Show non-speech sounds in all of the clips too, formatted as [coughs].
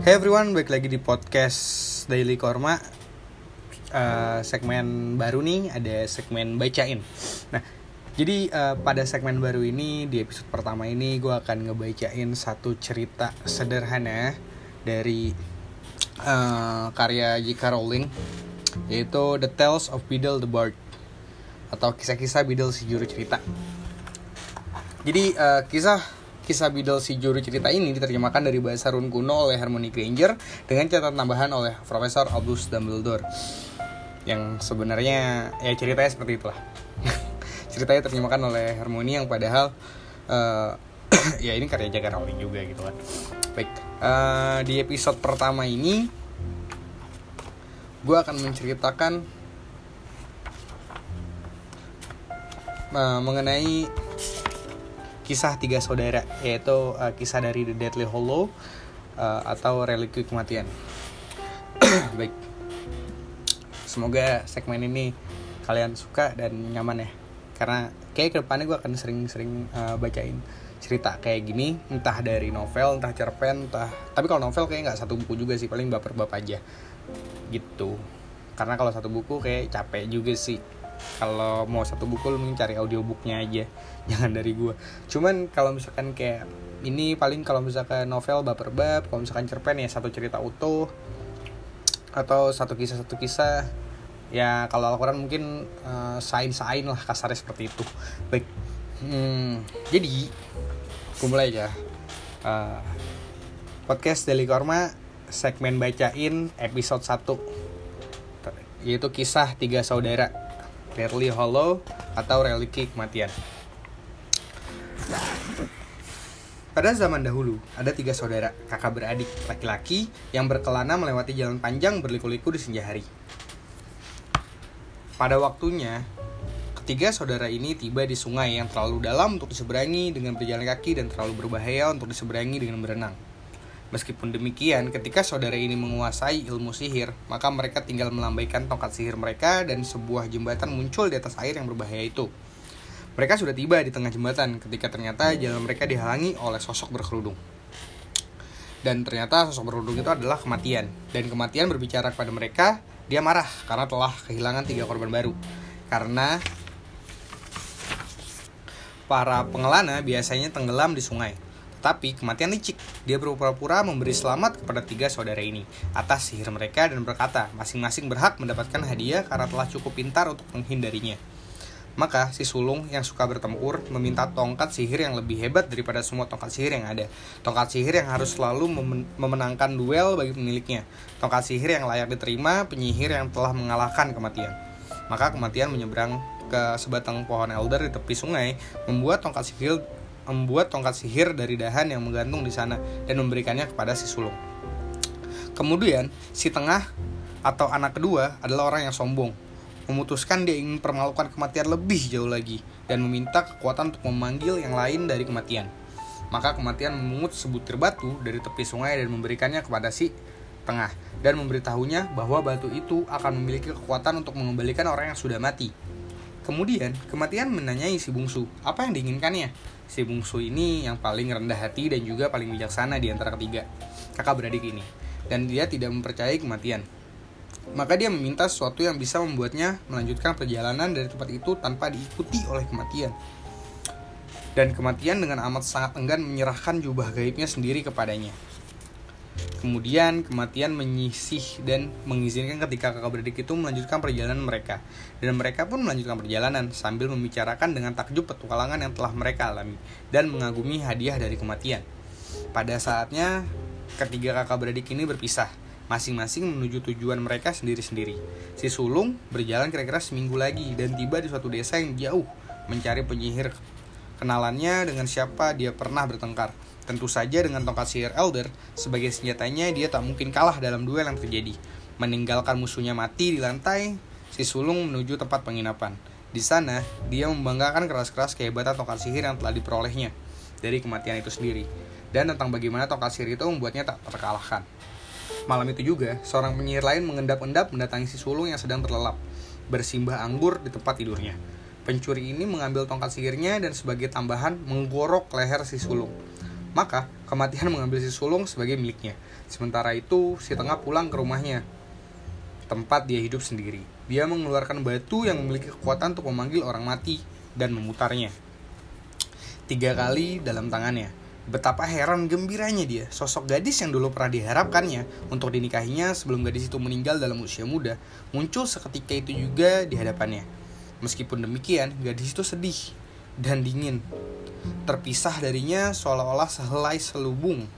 Hey everyone, balik lagi di podcast Daily Korma uh, Segmen baru nih, ada segmen bacain Nah, jadi uh, pada segmen baru ini, di episode pertama ini Gue akan ngebacain satu cerita sederhana Dari uh, karya J.K. Rowling Yaitu The Tales of Beedle the Bard Atau kisah-kisah Beedle si juru cerita Jadi uh, kisah kisah Beedle si juru cerita ini diterjemahkan dari bahasa run kuno oleh Harmony Granger dengan catatan tambahan oleh Profesor Albus Dumbledore. Yang sebenarnya ya ceritanya seperti itulah. [laughs] ceritanya terjemahkan oleh Harmony yang padahal uh, [clears throat] ya ini karya J.K. Rowling juga gitu kan. Baik, uh, di episode pertama ini gue akan menceritakan uh, mengenai kisah tiga saudara yaitu uh, kisah dari The Deadly Hollow uh, atau religi kematian. [clears throat] Baik. Semoga segmen ini kalian suka dan nyaman ya. Karena kayak ke depannya gue akan sering-sering uh, bacain cerita kayak gini entah dari novel entah cerpen entah tapi kalau novel kayak nggak satu buku juga sih paling baper bap aja gitu karena kalau satu buku kayak capek juga sih kalau mau satu buku lu mending cari audiobooknya aja. [laughs] Jangan dari gue cuman kalau misalkan kayak ini paling kalau misalkan novel baper bab kalau misalkan cerpen ya satu cerita utuh atau satu kisah satu kisah. Ya kalau Al-Quran mungkin uh, sain-sain lah kasarnya seperti itu. Baik. Hmm, jadi gue mulai aja. Uh, podcast Daily Korma segmen bacain episode 1 yaitu kisah tiga saudara Deadly Hollow atau religi kematian pada zaman dahulu, ada tiga saudara, kakak beradik laki-laki yang berkelana melewati jalan panjang berliku-liku di senja hari. Pada waktunya, ketiga saudara ini tiba di sungai yang terlalu dalam untuk diseberangi dengan berjalan kaki dan terlalu berbahaya untuk diseberangi dengan berenang. Meskipun demikian, ketika saudara ini menguasai ilmu sihir, maka mereka tinggal melambaikan tongkat sihir mereka dan sebuah jembatan muncul di atas air yang berbahaya itu. Mereka sudah tiba di tengah jembatan ketika ternyata jalan mereka dihalangi oleh sosok berkerudung. Dan ternyata sosok berkerudung itu adalah kematian. Dan kematian berbicara kepada mereka, dia marah karena telah kehilangan tiga korban baru. Karena para pengelana biasanya tenggelam di sungai. Tetapi kematian licik, dia berpura-pura memberi selamat kepada tiga saudara ini atas sihir mereka dan berkata masing-masing berhak mendapatkan hadiah karena telah cukup pintar untuk menghindarinya. Maka si sulung yang suka bertempur meminta tongkat sihir yang lebih hebat daripada semua tongkat sihir yang ada. Tongkat sihir yang harus selalu memenangkan duel bagi pemiliknya. Tongkat sihir yang layak diterima penyihir yang telah mengalahkan kematian. Maka kematian menyeberang ke sebatang pohon elder di tepi sungai, membuat tongkat sihir membuat tongkat sihir dari dahan yang menggantung di sana dan memberikannya kepada si sulung. Kemudian, si tengah atau anak kedua adalah orang yang sombong, memutuskan dia ingin permalukan kematian lebih jauh lagi dan meminta kekuatan untuk memanggil yang lain dari kematian. Maka kematian memungut sebutir batu dari tepi sungai dan memberikannya kepada si tengah dan memberitahunya bahwa batu itu akan memiliki kekuatan untuk mengembalikan orang yang sudah mati. Kemudian, kematian menanyai si bungsu, apa yang diinginkannya? Si bungsu ini yang paling rendah hati dan juga paling bijaksana di antara ketiga kakak beradik ini. Dan dia tidak mempercayai kematian. Maka dia meminta sesuatu yang bisa membuatnya melanjutkan perjalanan dari tempat itu tanpa diikuti oleh kematian. Dan kematian dengan amat sangat enggan menyerahkan jubah gaibnya sendiri kepadanya. Kemudian kematian menyisih dan mengizinkan ketika kakak beradik itu melanjutkan perjalanan mereka. Dan mereka pun melanjutkan perjalanan sambil membicarakan dengan takjub petualangan yang telah mereka alami dan mengagumi hadiah dari kematian. Pada saatnya ketiga kakak beradik ini berpisah masing-masing menuju tujuan mereka sendiri-sendiri. Si sulung berjalan kira-kira seminggu lagi dan tiba di suatu desa yang jauh mencari penyihir kenalannya dengan siapa dia pernah bertengkar. Tentu saja dengan tongkat sihir Elder sebagai senjatanya dia tak mungkin kalah dalam duel yang terjadi. Meninggalkan musuhnya mati di lantai, si sulung menuju tempat penginapan. Di sana, dia membanggakan keras-keras kehebatan tongkat sihir yang telah diperolehnya dari kematian itu sendiri dan tentang bagaimana tongkat sihir itu membuatnya tak terkalahkan. Malam itu juga, seorang penyihir lain mengendap-endap mendatangi si sulung yang sedang terlelap, bersimbah anggur di tempat tidurnya. Pencuri ini mengambil tongkat sihirnya dan sebagai tambahan menggorok leher si sulung. Maka kematian [laughs] mengambil si sulung sebagai miliknya. Sementara itu si tengah pulang ke rumahnya tempat dia hidup sendiri. Dia mengeluarkan batu yang memiliki kekuatan untuk memanggil orang mati dan memutarnya. Tiga kali dalam tangannya. Betapa heran gembiranya dia, sosok gadis yang dulu pernah diharapkannya untuk dinikahinya sebelum gadis itu meninggal dalam usia muda, muncul seketika itu juga di hadapannya. Meskipun demikian, gadis itu sedih dan dingin. Terpisah darinya seolah-olah sehelai selubung.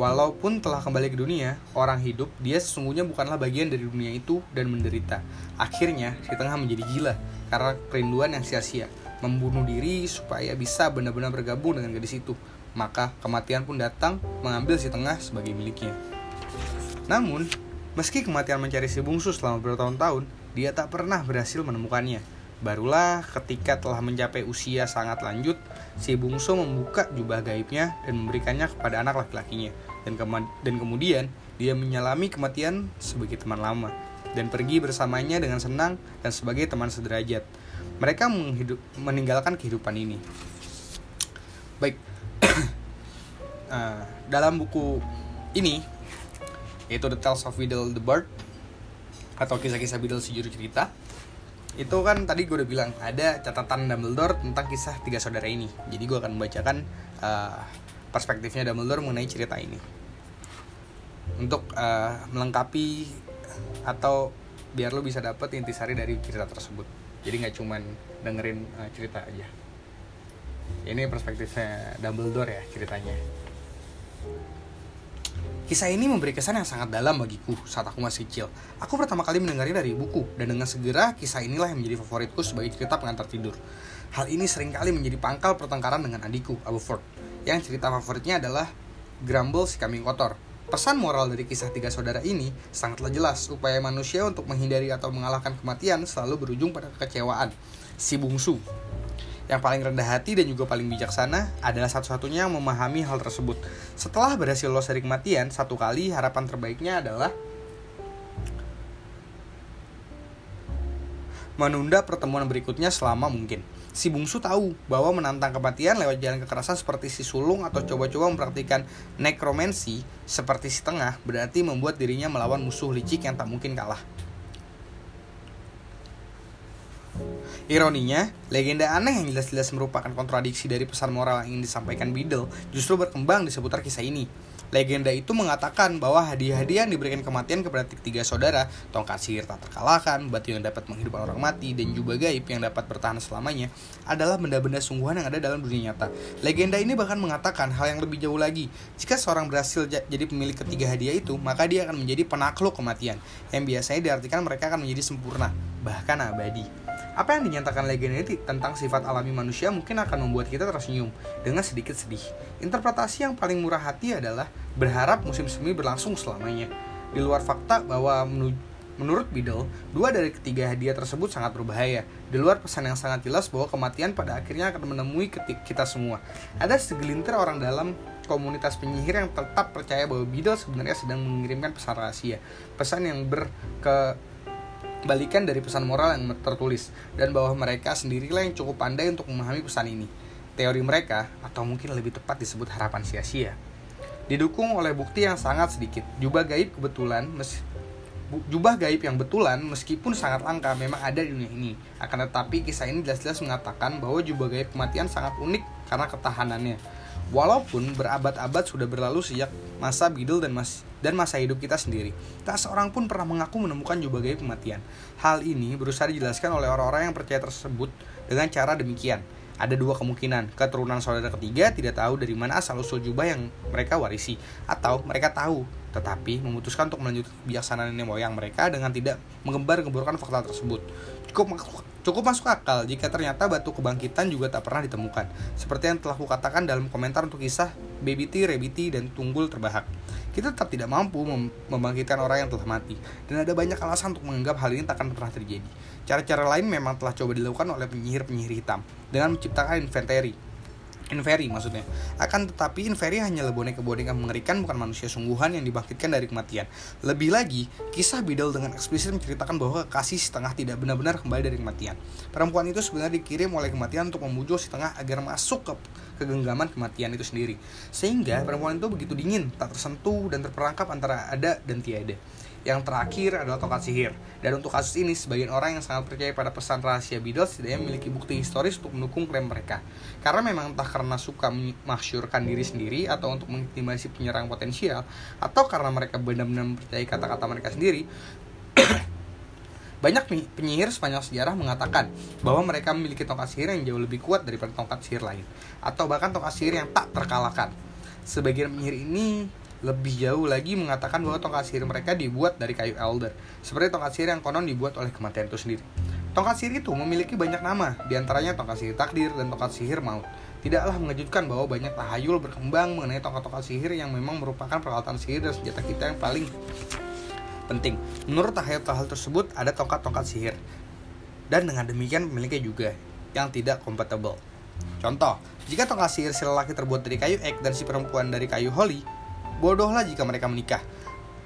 Walaupun telah kembali ke dunia, orang hidup, dia sesungguhnya bukanlah bagian dari dunia itu dan menderita. Akhirnya, si tengah menjadi gila karena kerinduan yang sia-sia membunuh diri supaya bisa benar-benar bergabung dengan gadis itu. Maka kematian pun datang mengambil si tengah sebagai miliknya. Namun, meski kematian mencari si bungsu selama bertahun-tahun, dia tak pernah berhasil menemukannya. Barulah ketika telah mencapai usia sangat lanjut, si bungsu membuka jubah gaibnya dan memberikannya kepada anak laki-lakinya. Dan, dan kemudian dia menyalami kematian sebagai teman lama dan pergi bersamanya dengan senang dan sebagai teman sederajat. Mereka meninggalkan kehidupan ini. Baik, uh, [coughs] dalam buku ini yaitu The Tales of Biddle the Bird atau kisah-kisah Biddle si cerita itu kan tadi gue udah bilang ada catatan Dumbledore tentang kisah tiga saudara ini. Jadi gue akan membacakan uh, perspektifnya Dumbledore mengenai cerita ini. Untuk uh, melengkapi atau biar lo bisa dapet intisari dari cerita tersebut. Jadi nggak cuman dengerin uh, cerita aja. Ini perspektifnya Dumbledore ya ceritanya Kisah ini memberi kesan yang sangat dalam bagiku saat aku masih kecil. Aku pertama kali mendengarnya dari buku, dan dengan segera kisah inilah yang menjadi favoritku sebagai cerita pengantar tidur. Hal ini sering kali menjadi pangkal pertengkaran dengan adikku, Aberford, yang cerita favoritnya adalah Grumble si kambing kotor. Pesan moral dari kisah tiga saudara ini sangatlah jelas, upaya manusia untuk menghindari atau mengalahkan kematian selalu berujung pada kekecewaan. Si bungsu, yang paling rendah hati dan juga paling bijaksana adalah satu-satunya yang memahami hal tersebut. Setelah berhasil lolos dari kematian, satu kali harapan terbaiknya adalah menunda pertemuan berikutnya selama mungkin. Si bungsu tahu bahwa menantang kematian lewat jalan kekerasan seperti si sulung atau coba-coba mempraktikkan nekromansi seperti si tengah berarti membuat dirinya melawan musuh licik yang tak mungkin kalah. Ironinya, legenda aneh yang jelas-jelas merupakan kontradiksi dari pesan moral yang ingin disampaikan Biddle justru berkembang di seputar kisah ini. Legenda itu mengatakan bahwa hadiah-hadiah yang diberikan kematian kepada tiga saudara, tongkat sihir tak terkalahkan, batu yang dapat menghidupkan orang mati, dan jubah gaib yang dapat bertahan selamanya, adalah benda-benda sungguhan yang ada dalam dunia nyata. Legenda ini bahkan mengatakan hal yang lebih jauh lagi. Jika seorang berhasil jadi pemilik ketiga hadiah itu, maka dia akan menjadi penakluk kematian, yang biasanya diartikan mereka akan menjadi sempurna, bahkan abadi. Apa yang dinyatakan legenda ini tentang sifat alami manusia mungkin akan membuat kita tersenyum dengan sedikit sedih. Interpretasi yang paling murah hati adalah berharap musim semi berlangsung selamanya. Di luar fakta bahwa menurut Biddle, dua dari ketiga hadiah tersebut sangat berbahaya. Di luar pesan yang sangat jelas bahwa kematian pada akhirnya akan menemui kita semua. Ada segelintir orang dalam komunitas penyihir yang tetap percaya bahwa Biddle sebenarnya sedang mengirimkan pesan rahasia. Pesan yang berke balikan dari pesan moral yang tertulis dan bahwa mereka sendirilah yang cukup pandai untuk memahami pesan ini. Teori mereka, atau mungkin lebih tepat disebut harapan sia-sia, didukung oleh bukti yang sangat sedikit. Jubah gaib kebetulan mes jubah gaib yang betulan meskipun sangat langka memang ada di dunia ini. Akan tetapi kisah ini jelas-jelas mengatakan bahwa jubah gaib kematian sangat unik karena ketahanannya. Walaupun berabad-abad sudah berlalu sejak masa Biddle dan mas dan masa hidup kita sendiri, tak seorang pun pernah mengaku menemukan gaib kematian. Hal ini berusaha dijelaskan oleh orang-orang yang percaya tersebut dengan cara demikian. Ada dua kemungkinan, keturunan saudara ketiga tidak tahu dari mana asal-usul jubah yang mereka warisi, atau mereka tahu tetapi memutuskan untuk melanjutkan kebijaksanaan nenek moyang mereka dengan tidak mengembar-gemburkan fakta tersebut. Cukup cukup masuk akal jika ternyata batu kebangkitan juga tak pernah ditemukan, seperti yang telah kukatakan dalam komentar untuk kisah Baby T, Rabbit T, dan Tunggul Terbahak. Kita tetap tidak mampu mem membangkitkan orang yang telah mati, dan ada banyak alasan untuk menganggap hal ini tak akan pernah terjadi. Cara-cara lain memang telah coba dilakukan oleh penyihir-penyihir hitam dengan menciptakan inventari Inferi maksudnya. Akan tetapi Inferi hanyalah boneka-boneka mengerikan bukan manusia sungguhan yang dibangkitkan dari kematian. Lebih lagi, kisah Bidal dengan eksplisit menceritakan bahwa kasih si tengah tidak benar-benar kembali dari kematian. Perempuan itu sebenarnya dikirim oleh kematian untuk membujuk si tengah agar masuk ke kegenggaman kematian itu sendiri. Sehingga perempuan itu begitu dingin, tak tersentuh dan terperangkap antara ada dan tiada. Yang terakhir adalah tongkat sihir. Dan untuk kasus ini, sebagian orang yang sangat percaya pada pesan rahasia Beatles tidak memiliki bukti historis untuk mendukung klaim mereka. Karena memang entah karena suka memasyurkan diri sendiri atau untuk mengintimidasi penyerang potensial, atau karena mereka benar-benar mempercayai kata-kata mereka sendiri, [coughs] banyak penyihir sepanjang sejarah mengatakan bahwa mereka memiliki tongkat sihir yang jauh lebih kuat daripada tongkat sihir lain, atau bahkan tongkat sihir yang tak terkalahkan. Sebagian penyihir ini lebih jauh lagi mengatakan bahwa tongkat sihir mereka dibuat dari kayu elder, seperti tongkat sihir yang konon dibuat oleh kematian itu sendiri. Tongkat sihir itu memiliki banyak nama, di antaranya tongkat sihir takdir dan tongkat sihir maut. Tidaklah mengejutkan bahwa banyak tahayul berkembang mengenai tongkat-tongkat sihir yang memang merupakan peralatan sihir dan senjata kita yang paling penting. Menurut tahayul-tahayul tersebut ada tongkat-tongkat sihir. Dan dengan demikian pemiliknya juga yang tidak compatible. Contoh, jika tongkat sihir si lelaki terbuat dari kayu ek dan si perempuan dari kayu holy, Bodohlah jika mereka menikah.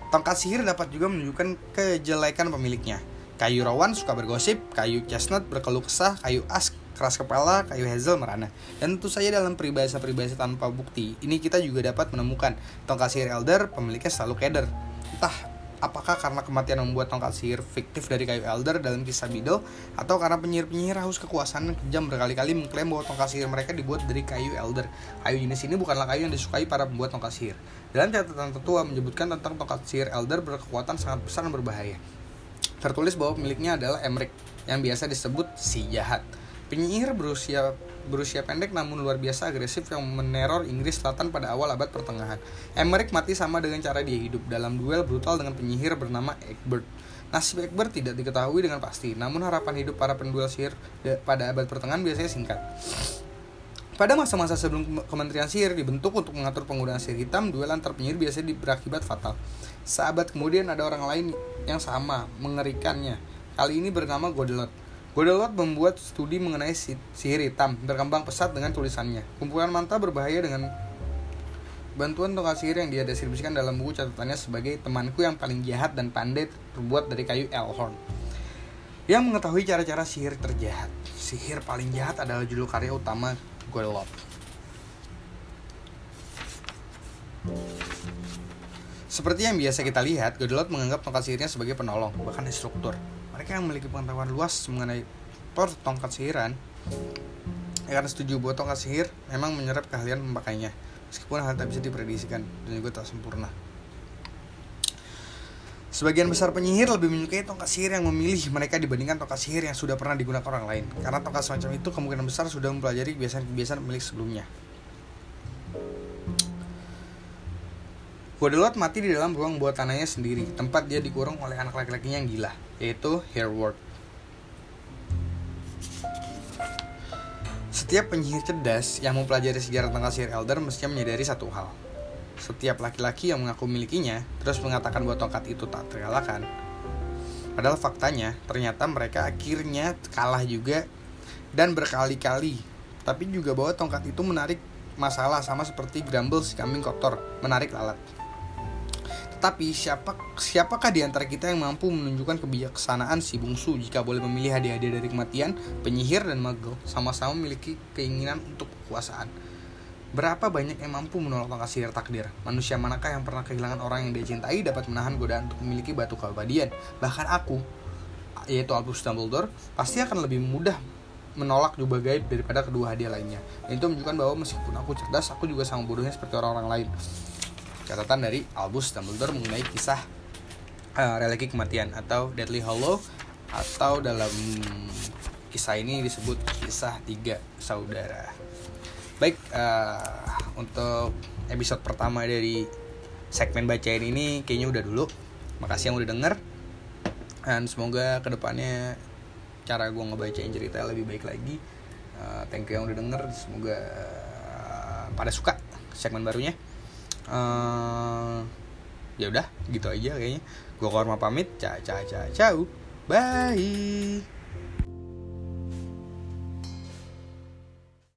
Tongkat sihir dapat juga menunjukkan kejelekan pemiliknya. Kayu rawan suka bergosip, kayu chestnut berkeluh kesah, kayu as keras kepala, kayu hazel merana. Dan tentu saja dalam peribahasa-peribahasa tanpa bukti, ini kita juga dapat menemukan tongkat sihir elder pemiliknya selalu keder. Entah apakah karena kematian membuat tongkat sihir fiktif dari kayu elder dalam kisah Biddle atau karena penyihir-penyihir haus kekuasaan yang kejam berkali-kali mengklaim bahwa tongkat sihir mereka dibuat dari kayu elder. Kayu jenis ini bukanlah kayu yang disukai para pembuat tongkat sihir. Dalam catatan tertua menyebutkan tentang tongkat sihir elder berkekuatan sangat besar dan berbahaya. Tertulis bahwa pemiliknya adalah Emric yang biasa disebut si jahat. Penyihir berusia berusia pendek namun luar biasa agresif yang meneror Inggris Selatan pada awal abad pertengahan. Emmerich mati sama dengan cara dia hidup dalam duel brutal dengan penyihir bernama Egbert. Nasib Egbert tidak diketahui dengan pasti, namun harapan hidup para penduel sihir pada abad pertengahan biasanya singkat. Pada masa-masa sebelum Kementerian Sihir dibentuk untuk mengatur penggunaan sihir hitam, duel antar penyihir biasanya berakibat fatal. Sahabat kemudian ada orang lain yang sama, mengerikannya. Kali ini bernama Godelot membuat studi mengenai sihir hitam, berkembang pesat dengan tulisannya. Kumpulan manta berbahaya dengan bantuan tongkat sihir yang dia deskripsikan dalam buku catatannya sebagai temanku yang paling jahat dan pandai terbuat dari kayu Elhorn. Yang mengetahui cara-cara sihir terjahat. Sihir paling jahat adalah judul karya utama Godolot. Seperti yang biasa kita lihat, Godolot menganggap tongkat sihirnya sebagai penolong, bahkan instruktur mereka yang memiliki pengetahuan luas mengenai por tongkat sihiran akan setuju bahwa tongkat sihir memang menyerap keahlian memakainya meskipun hal tak bisa diprediksikan dan juga tak sempurna Sebagian besar penyihir lebih menyukai tongkat sihir yang memilih mereka dibandingkan tongkat sihir yang sudah pernah digunakan orang lain. Karena tongkat semacam itu kemungkinan besar sudah mempelajari kebiasaan-kebiasaan pemilik sebelumnya. Godelot mati di dalam ruang buatannya sendiri, tempat dia dikurung oleh anak laki-lakinya yang gila, yaitu Hereward. Setiap penyihir cerdas yang mempelajari sejarah tentang sihir Elder mestinya menyadari satu hal. Setiap laki-laki yang mengaku milikinya terus mengatakan bahwa tongkat itu tak terkalahkan. Padahal faktanya, ternyata mereka akhirnya kalah juga dan berkali-kali. Tapi juga bahwa tongkat itu menarik masalah sama seperti Grumble si kambing kotor menarik lalat. Tetapi siapa siapakah di antara kita yang mampu menunjukkan kebijaksanaan si bungsu jika boleh memilih hadiah-hadiah dari kematian, penyihir dan magel sama-sama memiliki keinginan untuk kekuasaan. Berapa banyak yang mampu menolak tongkat sihir takdir? Manusia manakah yang pernah kehilangan orang yang dia cintai dapat menahan godaan untuk memiliki batu keabadian? Bahkan aku, yaitu Albus Dumbledore, pasti akan lebih mudah menolak jubah gaib daripada kedua hadiah lainnya. Dan itu menunjukkan bahwa meskipun aku cerdas, aku juga sama bodohnya seperti orang-orang lain catatan dari Albus Dumbledore mengenai kisah uh, religi kematian atau Deadly Hollow atau dalam kisah ini disebut kisah tiga saudara. Baik uh, untuk episode pertama dari segmen bacain ini kayaknya udah dulu. Makasih yang udah denger dan semoga ke depannya cara gue ngebacain cerita lebih baik lagi. Uh, thank you yang udah denger, semoga uh, pada suka segmen barunya uh, ya udah gitu aja kayaknya. Gue korma pamit. Ciao ciao ciao ciao. Bye